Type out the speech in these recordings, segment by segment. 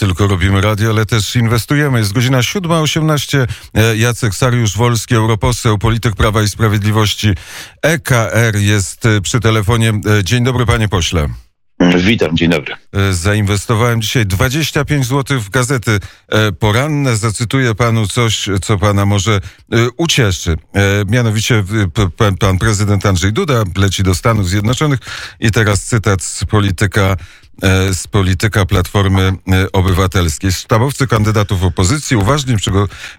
tylko robimy radio, ale też inwestujemy. Jest godzina 7.18. E, Jacek Sariusz-Wolski, europoseł, polityk Prawa i Sprawiedliwości EKR jest e, przy telefonie. E, dzień dobry, panie pośle. Witam, dzień dobry. Zainwestowałem dzisiaj 25 zł w gazety poranne. Zacytuję panu coś, co pana może ucieszy. Mianowicie pan prezydent Andrzej Duda leci do Stanów Zjednoczonych i teraz cytat z polityka z polityka Platformy e, Obywatelskiej. Sztabowcy kandydatów opozycji uważnie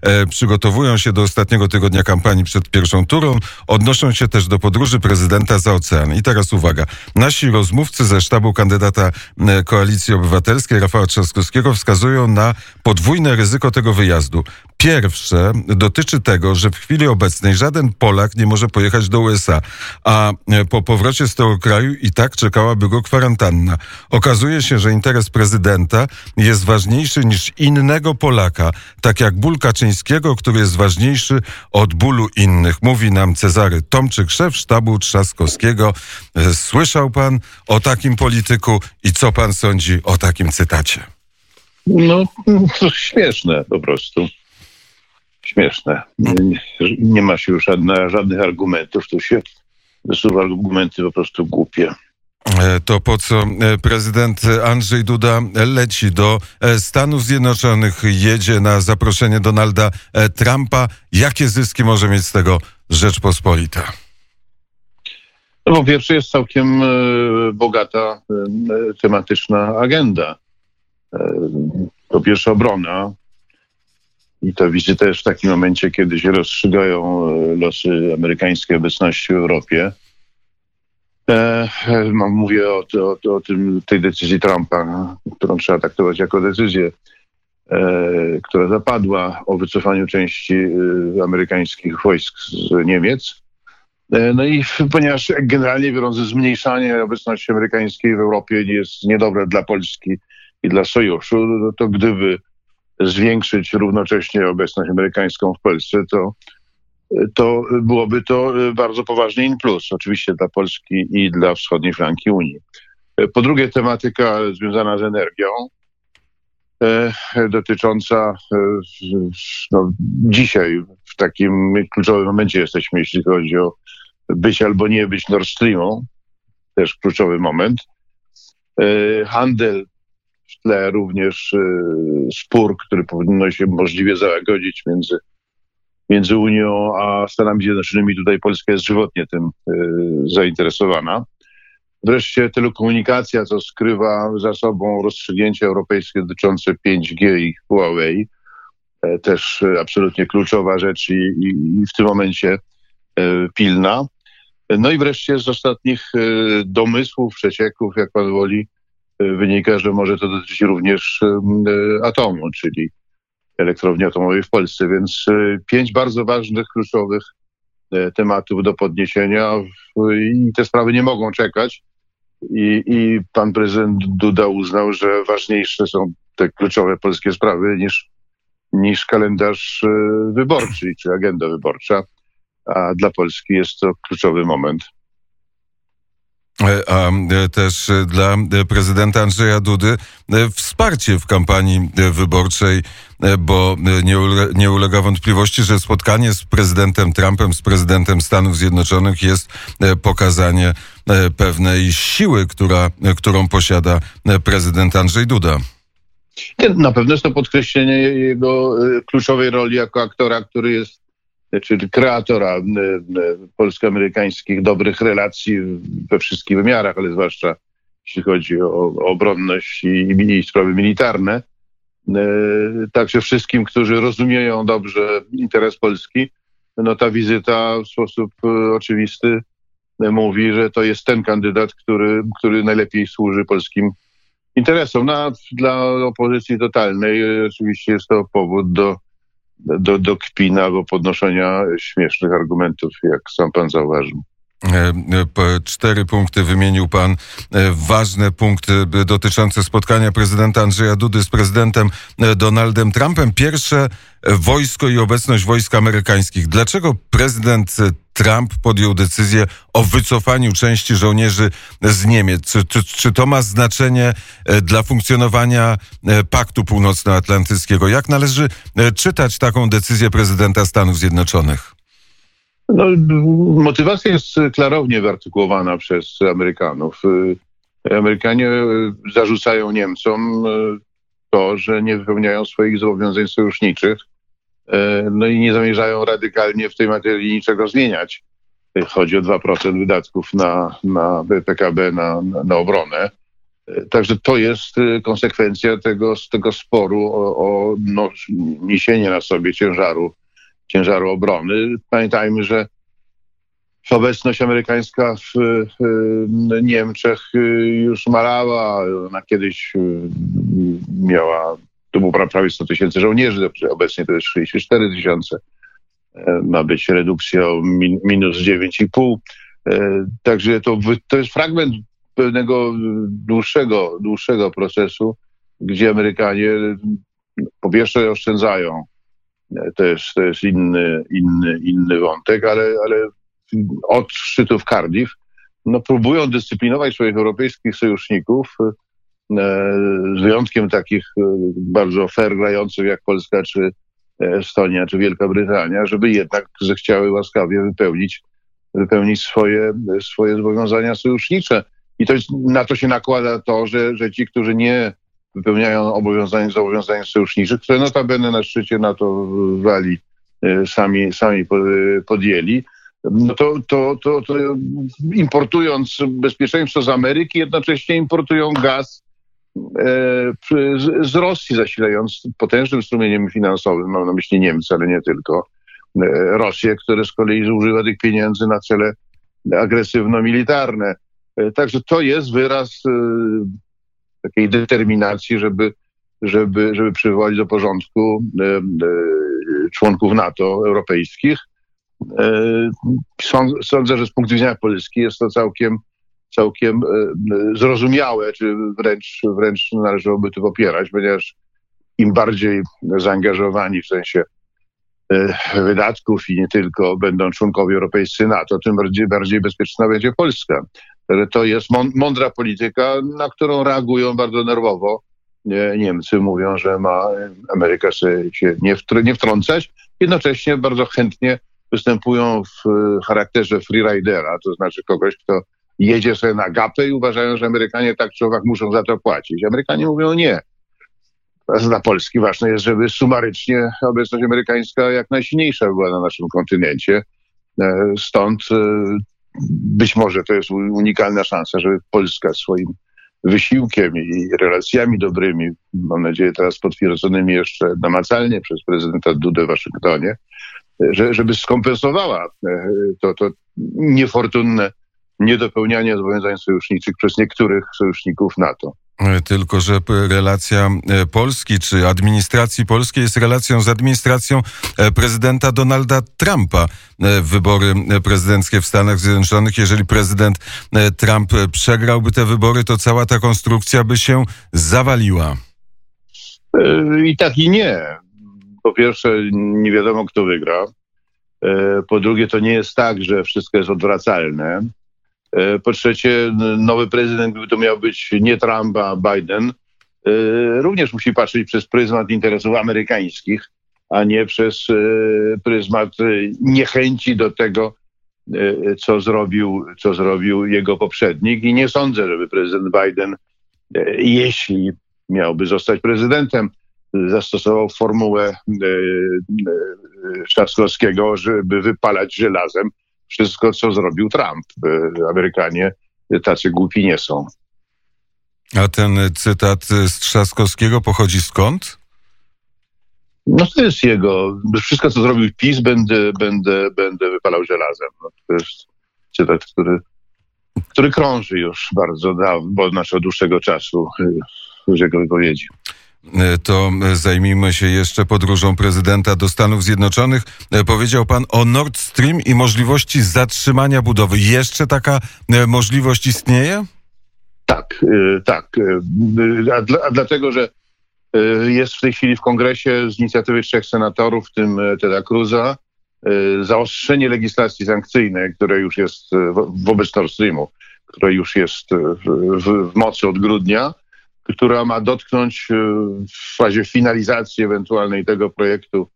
e, przygotowują się do ostatniego tygodnia kampanii przed pierwszą turą. Odnoszą się też do podróży prezydenta za ocean. I teraz uwaga. Nasi rozmówcy ze sztabu kandydata Koalicji Obywatelskiej Rafała Trzaskowskiego wskazują na podwójne ryzyko tego wyjazdu. Pierwsze dotyczy tego, że w chwili obecnej żaden Polak nie może pojechać do USA, a po powrocie z tego kraju i tak czekałaby go kwarantanna. Okazuje się, że interes prezydenta jest ważniejszy niż innego Polaka, tak jak ból Kaczyńskiego, który jest ważniejszy od bólu innych. Mówi nam Cezary Tomczyk, szef sztabu Trzaskowskiego. Słyszał pan o takim polityku i co pan sądzi o takim cytacie? No, śmieszne po prostu śmieszne. Nie, nie ma się już żadne, żadnych argumentów, tu się wysuwa argumenty po prostu głupie. E, to po co e, prezydent Andrzej Duda leci do e, Stanów Zjednoczonych, jedzie na zaproszenie Donalda Trumpa. Jakie zyski może mieć z tego Rzeczpospolita? No, po pierwsze jest całkiem bogata tematyczna agenda. Po pierwsze obrona, i ta wizyta jest w takim momencie, kiedy się rozstrzygają e, losy amerykańskiej obecności w Europie. E, e mówię o, o, o, tym, tej decyzji Trumpa, no, którą trzeba traktować jako decyzję, która zapadła o wycofaniu części amerykańskich wojsk z Niemiec. No i ponieważ generalnie biorąc zmniejszanie obecności amerykańskiej w Europie jest niedobre dla Polski i dla sojuszu, no to gdyby zwiększyć równocześnie obecność amerykańską w Polsce, to, to byłoby to bardzo poważny in plus, oczywiście dla Polski i dla wschodniej flanki Unii. Po drugie, tematyka związana z energią, e, dotycząca e, no, dzisiaj w takim kluczowym momencie jesteśmy, jeśli chodzi o być albo nie być Nord Streamu, też kluczowy moment. E, handel w tle również y, spór, który powinno się możliwie załagodzić między, między Unią a Stanami Zjednoczonymi. Tutaj Polska jest żywotnie tym y, zainteresowana. Wreszcie telekomunikacja, co skrywa za sobą rozstrzygnięcia europejskie dotyczące 5G i Huawei. E, też absolutnie kluczowa rzecz i, i, i w tym momencie e, pilna. No i wreszcie z ostatnich e, domysłów, przecieków, jak pan woli, wynika, że może to dotyczyć również e, atomu, czyli elektrowni atomowej w Polsce. Więc e, pięć bardzo ważnych, kluczowych e, tematów do podniesienia i te sprawy nie mogą czekać. I, I pan prezydent Duda uznał, że ważniejsze są te kluczowe polskie sprawy niż, niż kalendarz wyborczy czy agenda wyborcza. A dla Polski jest to kluczowy moment. E, a e, też e, dla prezydenta Andrzeja Dudy wsparcie w kampanii wyborczej, bo nie, ule, nie ulega wątpliwości, że spotkanie z prezydentem Trumpem, z prezydentem Stanów Zjednoczonych jest pokazanie pewnej siły, która, którą posiada prezydent Andrzej Duda. Na pewno jest to podkreślenie jego kluczowej roli jako aktora, który jest czyli kreatora e, e, polsko-amerykańskich dobrych relacji we wszystkich wymiarach, ale zwłaszcza jeśli chodzi o, o obronność i, i sprawy militarne. E, także wszystkim, którzy rozumieją dobrze interes Polski, no ta wizyta w sposób oczywisty mówi, że to jest ten kandydat, który, który najlepiej służy polskim interesom. No, dla opozycji totalnej oczywiście jest to powód do do, do kpina albo podnoszenia śmiesznych argumentów, jak sam pan zauważył. E, e, cztery punkty wymienił pan, e, ważne punkty dotyczące spotkania prezydenta Andrzeja Dudy z prezydentem Donaldem Trumpem. Pierwsze, wojsko i obecność wojsk amerykańskich. Dlaczego prezydent Trump podjął decyzję o wycofaniu części żołnierzy z Niemiec. Czy, czy, czy to ma znaczenie dla funkcjonowania Paktu Północnoatlantyckiego? Jak należy czytać taką decyzję prezydenta Stanów Zjednoczonych? No, motywacja jest klarownie wyartykułowana przez Amerykanów. Amerykanie zarzucają Niemcom to, że nie wypełniają swoich zobowiązań sojuszniczych, e, no i nie zamierzają radykalnie w tej materii niczego zmieniać. Chodzi o 2% wydatków na, na PKB, na, na obronę. E, także to jest e, konsekwencja tego, tego sporu o, o no, niesienie na sobie ciężaru, ciężaru obrony. Pamiętajmy, że obecność amerykańska w Niemczech y, już malała. Ona kiedyś y, miała, to było prawie 100 tysięcy żołnierzy, obecnie to jest 64 tysiące. E, ma być redukcja o minus 9,5. E, także to, to jest fragment pewnego dłuższego, dłuższego procesu, gdzie Amerykanie po pierwsze oszczędzają. E, to jest, to jest inny, inny, inny wątek, ale, ale od szczytu w Cardiff, no, próbują dyscyplinować swoich europejskich sojuszników, z wyjątkiem takich e, bardzo fair grających jak Polska czy Estonia czy Wielka Brytania, żeby jednak zechciały łaskawie wypełnić, wypełnić swoje, swoje zobowiązania sojusznicze. I to jest, na to się nakłada to, że, że ci, którzy nie wypełniają obowiązań, zobowiązań sojuszniczych, które notabene na szczycie NATO wali e, sami, sami podjęli, no to, to, to, to importując bezpieczeństwo z Ameryki, jednocześnie importują gaz e, z Rosji, zasilając potężnym strumieniem finansowym, mam na myśli Niemcy, ale nie tylko, e, Rosję, które z kolei używa tych pieniędzy na cele agresywno-militarne. E, także to jest wyraz takiej determinacji, żeby, żeby, żeby przywołać do porządku członków NATO europejskich E, sądzę, że z punktu widzenia Polski jest to całkiem, całkiem e, zrozumiałe, czy wręcz, wręcz należałoby to popierać, ponieważ im bardziej zaangażowani w sensie e, wydatków i nie tylko będą członkowie europejscy NATO, tym bardziej, bardziej bezpieczna będzie Polska. To jest mądra polityka, na którą reagują bardzo nerwowo. Niemcy mówią, że ma Ameryka się nie wtrącać, jednocześnie bardzo chętnie występują w e, charakterze freeridera, to znaczy kogoś, kto jedzie sobie na gapę i uważają, że Amerykanie tak czy owak muszą za to płacić. Amerykanie mówią nie. Dla Polski ważne jest, żeby sumarycznie obecność amerykańska jak najsilniejsza była na naszym kontynencie. E, stąd e, być może to jest unikalna szansa, żeby Polska swoim wysiłkiem i relacjami dobrymi, mam nadzieję teraz potwierdzonymi jeszcze namacalnie przez prezydenta Dudę w Waszyngtonie, że, żeby skompensowała e, to, to niefortunne niedopełnianie zobowiązań sojuszniczych przez niektórych sojuszników NATO. E, tylko, że relacja e, Polski czy administracji polskiej jest relacją z administracją prezydenta Donalda Trumpa. Wybory prezydenckie w Stanach Zjednoczonych, jeżeli prezydent Trump przegrałby te wybory, to cała ta konstrukcja by się zawaliła. I tak i nie po pierwsze nie wiadomo, kto wygra. E, po drugie, to nie jest tak, że wszystko jest odwracalne. E, po trzecie, nowy prezydent, gdyby to miał być nie Trump, a Biden, e, również musi patrzeć przez pryzmat interesów amerykańskich, a nie przez pryzmat niechęci do tego, co zrobił, co zrobił jego poprzednik. I nie sądzę, żeby prezydent Biden, jeśli miałby zostać prezydentem, zastosował formułę e, e, Trzaskowskiego, żeby wypalać żelazem wszystko, co zrobił Trump. E, Amerykanie tacy głupi nie są. A ten cytat z Trzaskowskiego pochodzi skąd? No to jest jego. Wszystko, co zrobił PiS, będę, będę, będę wypalał żelazem. No, to jest cytat, który, który krąży już bardzo dawno, znaczy od dłuższego czasu z jego wypowiedzi. E, to zajmijmy się jeszcze podróżą prezydenta do Stanów Zjednoczonych. E, powiedział pan o Nord Stream i możliwości zatrzymania budowy. Jeszcze taka e, możliwość istnieje? Tak, tak. A, dla, a dlatego, że jest w tej chwili w kongresie z inicjatywy trzech senatorów, w tym Teda Cruza, zaostrzenie legislacji sankcyjnej, które już jest wobec Nord Streamu, które już jest w, w mocy od grudnia, która ma dotknąć w fazie finalizacji ewentualnej tego projektu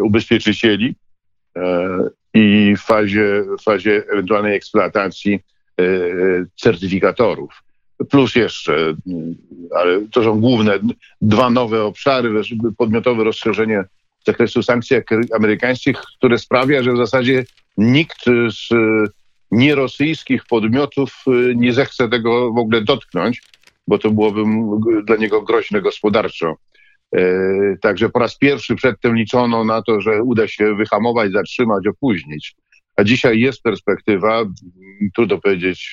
ubezpieczycieli i w fazie, fazie ewentualnej eksploatacji certyfikatorów. Plus jeszcze, ale to są główne dwa nowe obszary, podmiotowe rozszerzenie zakresu sankcji amerykańskich, które sprawia, że w zasadzie nikt z nierosyjskich podmiotów nie zechce tego w ogóle dotknąć, bo to byłoby dla niego groźne gospodarczo. E, także po raz pierwszy przedtem liczono na to, że uda się wyhamować, zatrzymać, opóźnić. A dzisiaj jest perspektywa, trudno powiedzieć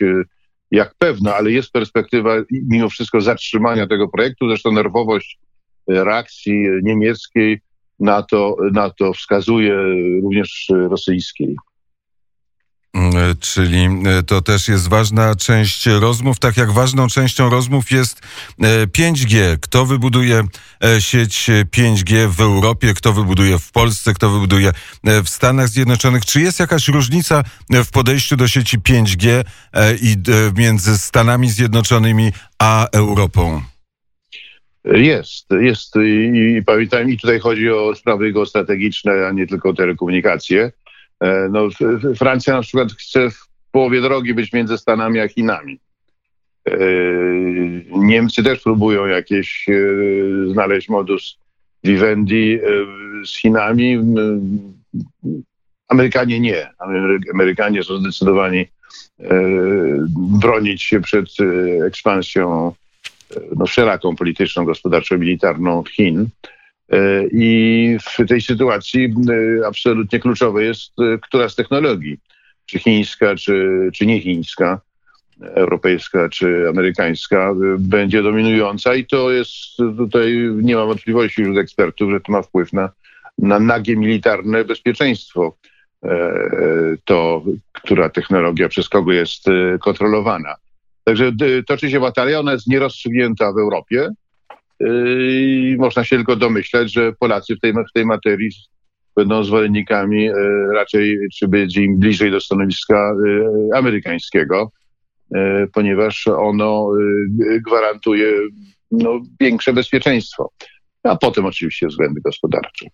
jak pewna, ale jest perspektywa mimo wszystko zatrzymania tego projektu. Zresztą nerwowość e, reakcji niemieckiej na to, na to wskazuje również rosyjskiej. Mm, czyli e, to też jest ważna część rozmów, tak jak ważną częścią rozmów jest 5G. E, kto wybuduje e, sieć 5G w Europie, kto wybuduje w Polsce, kto wybuduje w Stanach Zjednoczonych? Czy jest jakaś różnica w podejściu do sieci 5G i między Stanami Zjednoczonymi a Europą? Jest, jest i, pamiętajmy, tutaj chodzi o sprawy geostrategiczne, a nie tylko telekomunikacje. E, no, Francja na przykład chce w połowie drogi być między Stanami a Chinami. E, Niemcy też próbują jakieś e, znaleźć modus vivendi z Chinami. Amerykanie nie. Amerykanie są zdecydowani bronić się przed ekspansją no, wszelaką polityczną, gospodarczą, militarną Chin. E, I w tej sytuacji e, absolutnie kluczowe jest, e, która z technologii, czy chińska, czy, czy nie chińska, europejska czy amerykańska, będzie dominująca i to jest tutaj, nie ma wątpliwości wśród ekspertów, że to ma wpływ na, na nagie militarne bezpieczeństwo. To, która technologia przez kogo jest kontrolowana. Także toczy się batalia, ona jest nierozstrzygnięta w Europie, i można się tylko domyślać, że Polacy w tej, w tej materii będą zwolennikami e, raczej, czy będzie im bliżej do stanowiska e, amerykańskiego, e, ponieważ ono gwarantuje no, większe bezpieczeństwo. A potem oczywiście względy gospodarcze.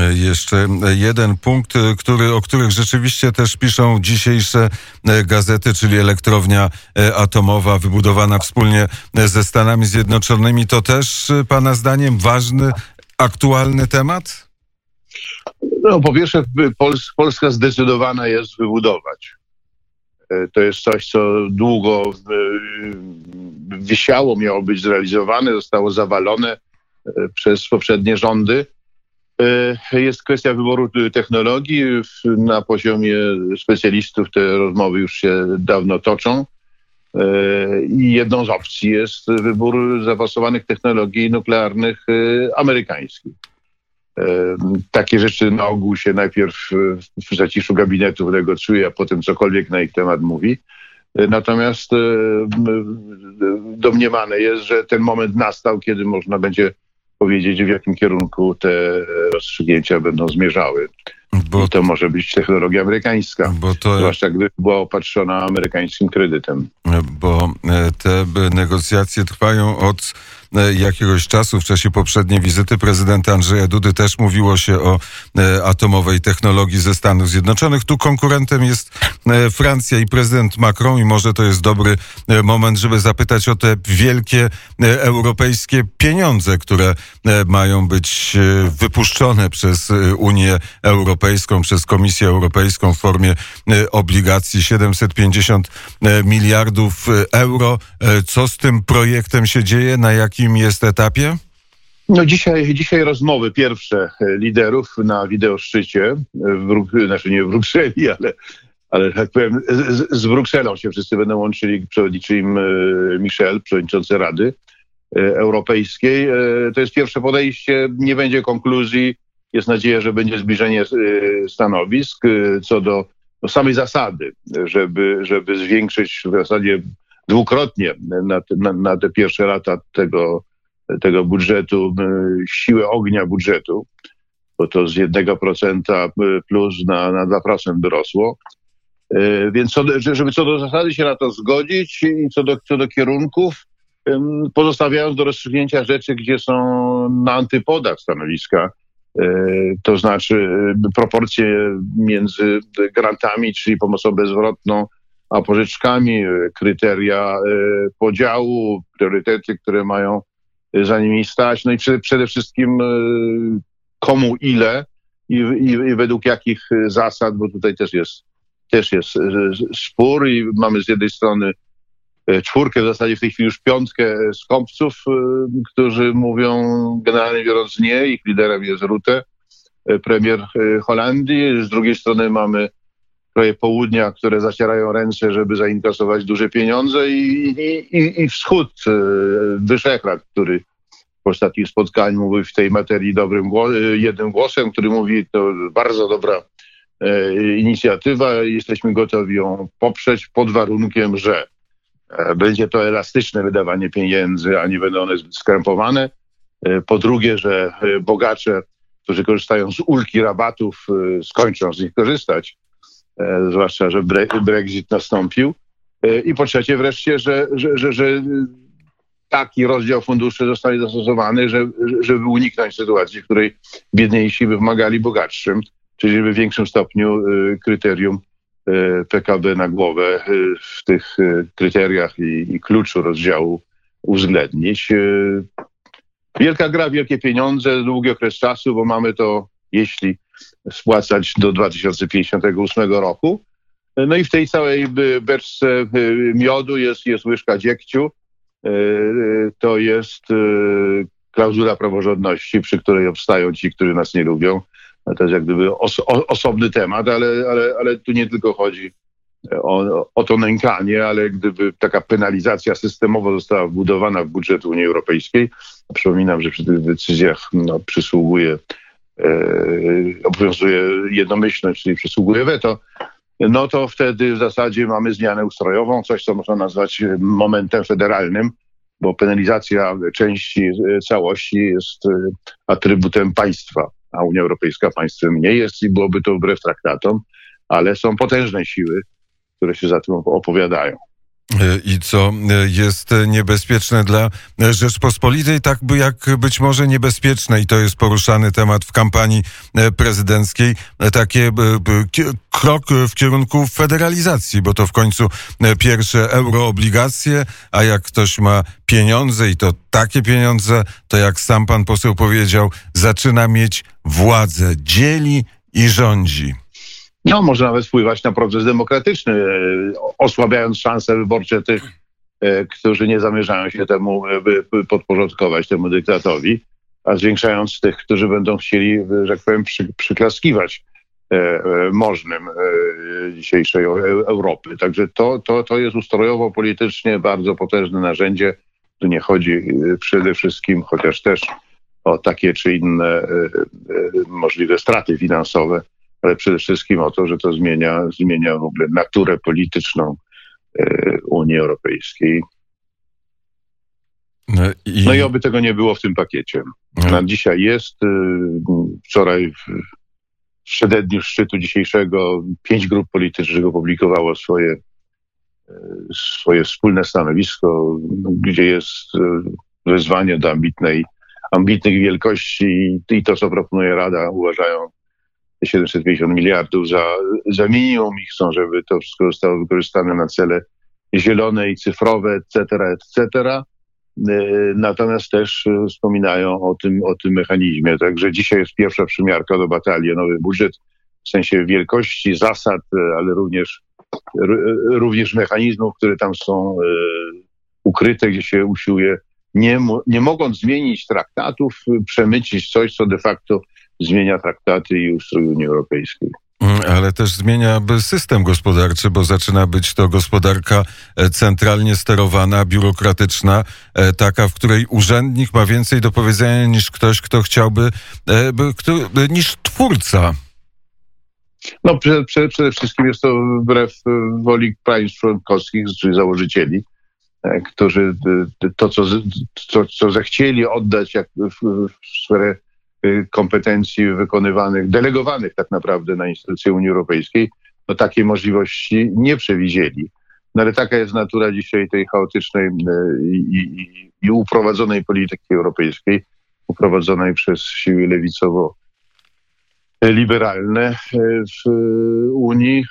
Jeszcze jeden punkt, który, o których rzeczywiście też piszą dzisiejsze e, gazety, czyli elektrownia e, atomowa wybudowana wspólnie e, ze Stanami Zjednoczonymi. To też Pana zdaniem ważny, aktualny temat? No, po pierwsze, Pols Polska zdecydowana jest wybudować. To jest coś, co długo wisiało, miało być zrealizowane, zostało zawalone przez poprzednie rządy. E, jest kwestia wyboru technologii. Na poziomie specjalistów te rozmowy już się dawno toczą. E, I jedną z opcji jest wybór zaawansowanych technologii nuklearnych e, amerykańskich. Takie rzeczy na ogół się najpierw w zaciszu gabinetu negocjuje, a potem cokolwiek na ich temat mówi. Natomiast domniemane jest, że ten moment nastał, kiedy można będzie powiedzieć, w jakim kierunku te rozstrzygnięcia będą zmierzały. Bo, I to może być technologia amerykańska, bo to, zwłaszcza gdy była opatrzona amerykańskim kredytem. Bo e, te negocjacje trwają od jakiegoś czasu, w czasie poprzedniej wizyty prezydenta Andrzeja Dudy też mówiło się o e, atomowej technologii ze Stanów Zjednoczonych. Tu konkurentem jest e, Francja i prezydent Macron i może to jest dobry moment, żeby zapytać o te wielkie europejskie pieniądze, które mają być wypuszczone przez Unię Europejską, przez Komisję Europejską w formie obligacji 750 miliardów euro. Co z tym projektem się dzieje? Na jaki jakim jest etapie? No dzisiaj, dzisiaj rozmowy pierwsze liderów na wideoszczycie, w, znaczy nie w Brukseli, ale, ale tak powiem, z, z Brukselą się wszyscy będą łączyli, przewodniczy im e, Michel, przewodniczący Rady e, Europejskiej. E, to jest pierwsze podejście, nie będzie konkluzji. Jest nadzieja, że będzie zbliżenie stanowisk co do samej zasady, żeby, żeby zwiększyć w zasadzie dwukrotnie na te, na, na te pierwsze lata tego, tego budżetu, siłę ognia budżetu. bo to z 1% plus na, na 2% wyrosło. Więc co żeby co do zasady się na to zgodzić i co do, co do kierunków, pozostawiając do rozstrzygnięcia rzeczy, gdzie są na antypodach stanowiska, to znaczy proporcje między grantami, czyli pomocą bezwrotną, a pożyczkami, kryteria podziału, priorytety, które mają za nimi stać, no i przede wszystkim komu ile i, i, i według jakich zasad, bo tutaj też jest, też jest spór i mamy z jednej strony E, czwórkę, w zasadzie w tej chwili już piątkę skąpców, e, którzy mówią generalnie biorąc nie. Ich liderem jest Rutte, e, premier Holandii. Z drugiej strony mamy kraje południa, które zacierają ręce, żeby zainkasować duże pieniądze i, i, i wschód, Wyszehrad, który w ostatnim spotkaniu mówił w tej materii dobrym jednym głosem, który mówi, to bardzo dobra inicjatywa, jesteśmy gotowi ją poprzeć pod warunkiem, że E, będzie to elastyczne wydawanie pieniędzy, a nie będą one zbyt skrępowane. E, po drugie, że e, bogacze, którzy korzystają z ulgi rabatów, skończą z nich korzystać, zwłaszcza, że Brexit nastąpił. I po trzecie wreszcie, że, że, że, że taki rozdział funduszy zostanie zastosowany, żeby, żeby uniknąć sytuacji, w której biedniejsi by wymagali bogatszym, czyli w większym stopniu kryterium E, PKB na głowę e, w tych e, kryteriach i, i kluczu rozdziału uwzględnić. Wielka gra, wielkie pieniądze, długi okres czasu, bo mamy to, jeśli spłacać do 2058 roku. No i w tej całej beczce miodu jest, jest łyżka dziegciu. To jest klauzula praworządności, przy której obstają ci, którzy nas nie lubią. To jest jak gdyby os osobny temat, ale, ale, ale tu nie tylko chodzi o, o to nękanie, ale gdyby taka penalizacja systemowa została wbudowana w budżet Unii Europejskiej, przypominam, że przy tych decyzjach no, przysługuje, e, obowiązuje jednomyślność, czyli przysługuje weto, no to wtedy w zasadzie mamy zmianę ustrojową, coś co można nazwać momentem federalnym, bo penalizacja części całości jest atrybutem państwa a Unia Europejska państwem nie jest i byłoby to wbrew traktatom, ale są potężne siły, które się za tym opowiadają. E, I co e, jest niebezpieczne dla Rzeczpospolitej, tak by jak być może niebezpieczne, i to jest poruszany temat w kampanii e, prezydenckiej, takie krok w kierunku federalizacji, bo to w końcu pierwsze euroobligacje, a jak ktoś ma pieniądze i to takie pieniądze, to jak sam pan poseł powiedział, zaczyna mieć władzę, dzieli i rządzi. No, może nawet wpływać na proces demokratyczny, e, osłabiając szanse wyborcze tych, e, którzy nie zamierzają się temu podporządkować, temu dyktatowi, a zwiększając tych, którzy będą chcieli, że tak powiem, przy, przyklaskiwać e, możnym dzisiejszej Europy. Także to, to, to jest ustrojowo politycznie bardzo potężne narzędzie. Tu nie chodzi przede wszystkim, chociaż też o takie czy inne możliwe straty finansowe, ale przede wszystkim o to, że to zmienia, zmienia w ogóle naturę polityczną e, Unii Europejskiej. No i... no i oby tego nie było w tym pakiecie. No. Na dzisiaj jest. E, wczoraj w przededniu szczytu dzisiejszego pięć grup politycznych opublikowało swoje, e, swoje wspólne stanowisko, gdzie jest wezwanie do ambitnej, ambitnych wielkości i to, co proponuje Rada, uważają 750 miliardów za, za minimum i chcą, żeby to wszystko zostało wykorzystane na cele zielone i cyfrowe, etc., etc. E, natomiast też e, wspominają o tym, o tym mechanizmie. Także dzisiaj jest pierwsza przymiarka do batalii, nowy budżet w sensie wielkości, zasad, e, ale również, również mechanizmów, które tam są ukryte, gdzie się usiłuje, nie, nie mogąc zmienić traktatów, przemycić coś, co de facto zmienia traktaty i ustrój Unii Europejskiej. Mm, ale też zmienia system gospodarczy, bo zaczyna być to gospodarka e, centralnie sterowana, biurokratyczna, e, taka, w której urzędnik ma więcej do powiedzenia niż ktoś, kto chciałby, e, niż twórca. No, przede, przede wszystkim jest to wbrew woli państw członkowskich, czyli założycieli, którzy to, co, co, co zechcieli oddać jak w, w sferę kompetencji wykonywanych, delegowanych tak naprawdę na instytucje Unii Europejskiej, no takiej możliwości nie przewidzieli. No ale taka jest natura dzisiaj tej chaotycznej i, i, i uprowadzonej polityki europejskiej, uprowadzonej przez siły lewicowo liberalne w Unii.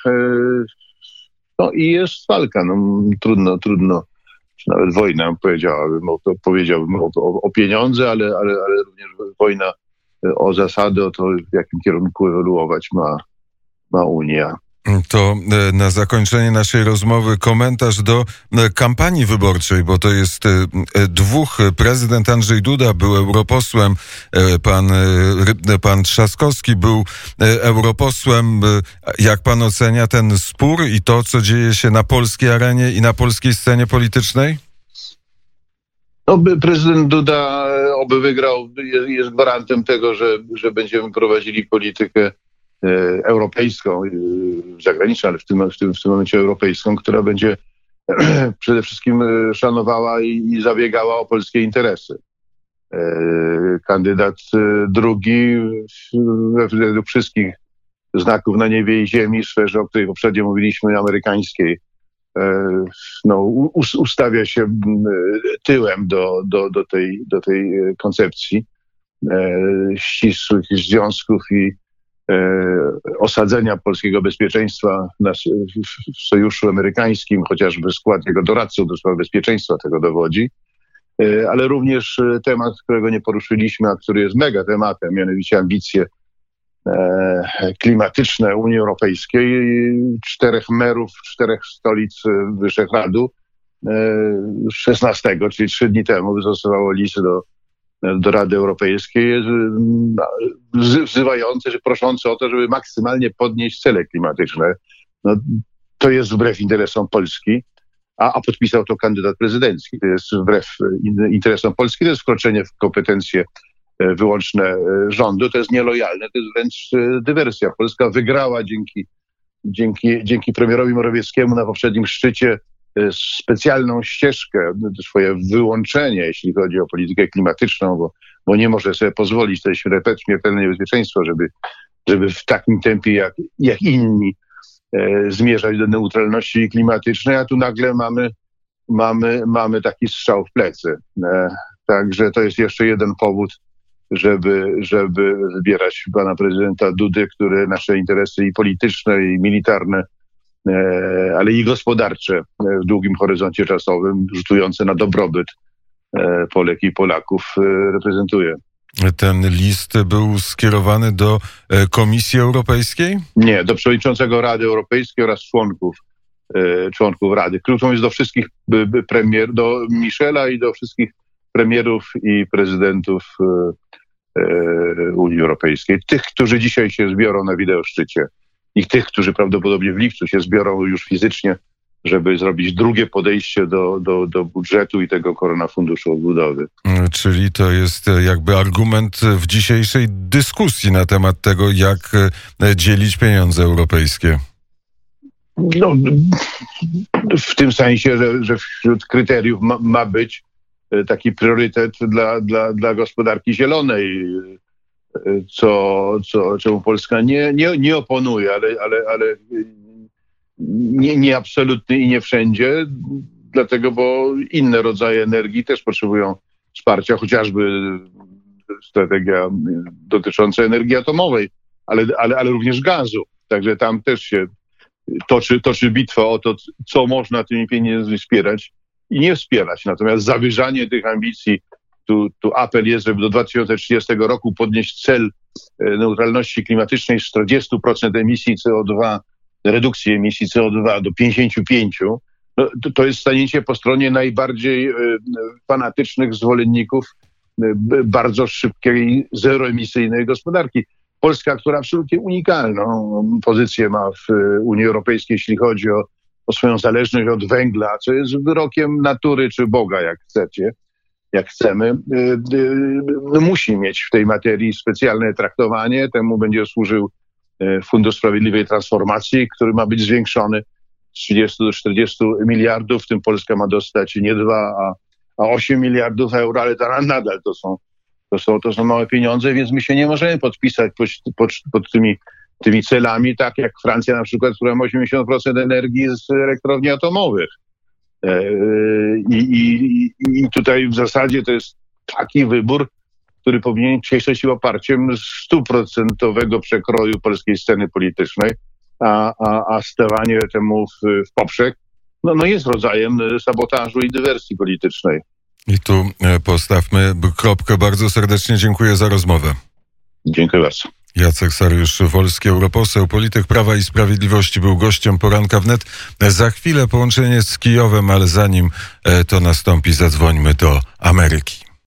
No i jest walka. No, trudno, trudno, czy nawet wojna, powiedziałabym, o powiedziałbym o, o pieniądze, ale, ale, ale również wojna o zasady, o to, w jakim kierunku ewoluować ma, ma Unia. To e, na zakończenie naszej rozmowy komentarz do e, kampanii wyborczej, bo to jest dwóch. Prezydent Andrzej Duda był europosłem, pan, pan Trzaskowski był europosłem. Jak pan ocenia ten spór i to, co dzieje się na polskiej arenie i na polskiej scenie politycznej? No, prezydent Duda, oby wygrał, jest, jest gwarantem tego, że, że będziemy prowadzili politykę E, europejską, e, zagraniczną, ale w tym, w, tym, w tym momencie europejską, która będzie przede wszystkim e, szanowała i, zabiegała o polskie interesy. Kandydat drugi według wszystkich znaków na niebie i ziemi, sferze, o której poprzednio mówiliśmy, amerykańskiej, no, ustawia się tyłem do, do, do, tej, do tej koncepcji ścisłych związków i E, osadzenia polskiego bezpieczeństwa w sojuszu amerykańskim, chociażby skład jego doradców do spraw bezpieczeństwa tego dowodzi, e, ale również e, temat, którego nie poruszyliśmy, a który jest mega tematem, mianowicie ambicje klimatyczne Unii Europejskiej. Czterech merów, czterech stolic Wyszehradu 16, czyli trzy dni temu wystosowało list do do Rady Europejskiej, wzywające, że proszące o to, żeby maksymalnie podnieść cele klimatyczne. No, to jest wbrew interesom Polski, a, a podpisał to kandydat prezydencki. To jest wbrew interesom Polski, to jest wkroczenie w kompetencje e, wyłączne e, rządu, to jest nielojalne, to jest wręcz e, dywersja. Polska wygrała dzięki, dzięki, dzięki premierowi Morawieckiemu na poprzednim szczycie specjalną ścieżkę, swoje wyłączenie, jeśli chodzi o politykę klimatyczną, bo, bo nie może sobie pozwolić, to jest śmiertelne niebezpieczeństwo, żeby, żeby w takim tempie jak, jak inni e, zmierzać do neutralności klimatycznej, a tu nagle mamy, mamy, mamy taki strzał w plecy. E, także to jest jeszcze jeden powód, żeby, żeby wybierać pana prezydenta Dudy, który nasze interesy i polityczne, i militarne E, ale i gospodarcze e, w długim horyzoncie czasowym, rzutujące na dobrobyt e, Polek i Polaków reprezentuje. Ten list był skierowany do Komisji Europejskiej? Nie, do przewodniczącego Rady Europejskiej oraz członków, członków Rady. Kluczą jest do wszystkich premier, do Michela i do wszystkich premierów i prezydentów Unii Europejskiej. Tych, którzy dzisiaj się zbiorą na wideoszczycie i tych, którzy prawdopodobnie w lipcu się zbiorą już fizycznie, żeby zrobić drugie podejście do, do, do budżetu i tego koronafunduszu odbudowy. Mm, czyli to jest e, jakby argument w dzisiejszej dyskusji na temat tego, jak e, dzielić pieniądze europejskie. No, w tym sensie, że, że wśród kryteriów ma, ma być e, taki priorytet dla, dla, dla gospodarki zielonej co, co, czemu Polska nie, nie, nie oponuje, ale, ale, ale nie, nie absolutnie i nie wszędzie, dlatego, bo inne rodzaje energii też potrzebują wsparcia, chociażby strategia dotycząca energii atomowej, ale, ale, ale również gazu. Także tam też się toczy, toczy bitwa o to, co można tymi pieniędzmi wspierać i nie wspierać. Natomiast zawyżanie tych ambicji tu, tu apel jest, żeby do 2030 roku podnieść cel e, neutralności klimatycznej z 40% emisji CO2, redukcji emisji CO2 do 55%. No, to, to jest stanięcie po stronie najbardziej e, fanatycznych zwolenników e, bardzo szybkiej, zeroemisyjnej gospodarki. Polska, która absolutnie unikalną pozycję ma w Unii Europejskiej, jeśli chodzi o, o swoją zależność od węgla, co jest wyrokiem natury czy Boga, jak chcecie jak chcemy, y, y, no, musi mieć w tej materii specjalne traktowanie. Temu będzie służył y, Fundusz Sprawiedliwej Transformacji, który ma być zwiększony z 30 do 40 miliardów, w tym Polska ma dostać nie 2, a, a 8 miliardów euro, ale to nadal to są To są, to są małe pieniądze, więc my się nie możemy podpisać pod, pod, pod tymi, tymi celami, tak jak Francja na przykład, która ma 80% energii z elektrowni atomowych. E, I, i, I tutaj w zasadzie to jest taki wybór, który powinien cieszyć się oparciem stuprocentowego przekroju polskiej sceny politycznej, a, a, a stawanie temu w, w poprzek no, no jest rodzajem sabotażu i dywersji politycznej. I tu e, postawmy kropkę. Bardzo serdecznie dziękuję za rozmowę. Dziękuję bardzo. Jacek Sariusz Wolski, europoseł, polityk Prawa i Sprawiedliwości, był gościem poranka wnet. Za chwilę połączenie z Kijowem, ale zanim e, to nastąpi, zadzwońmy do Ameryki.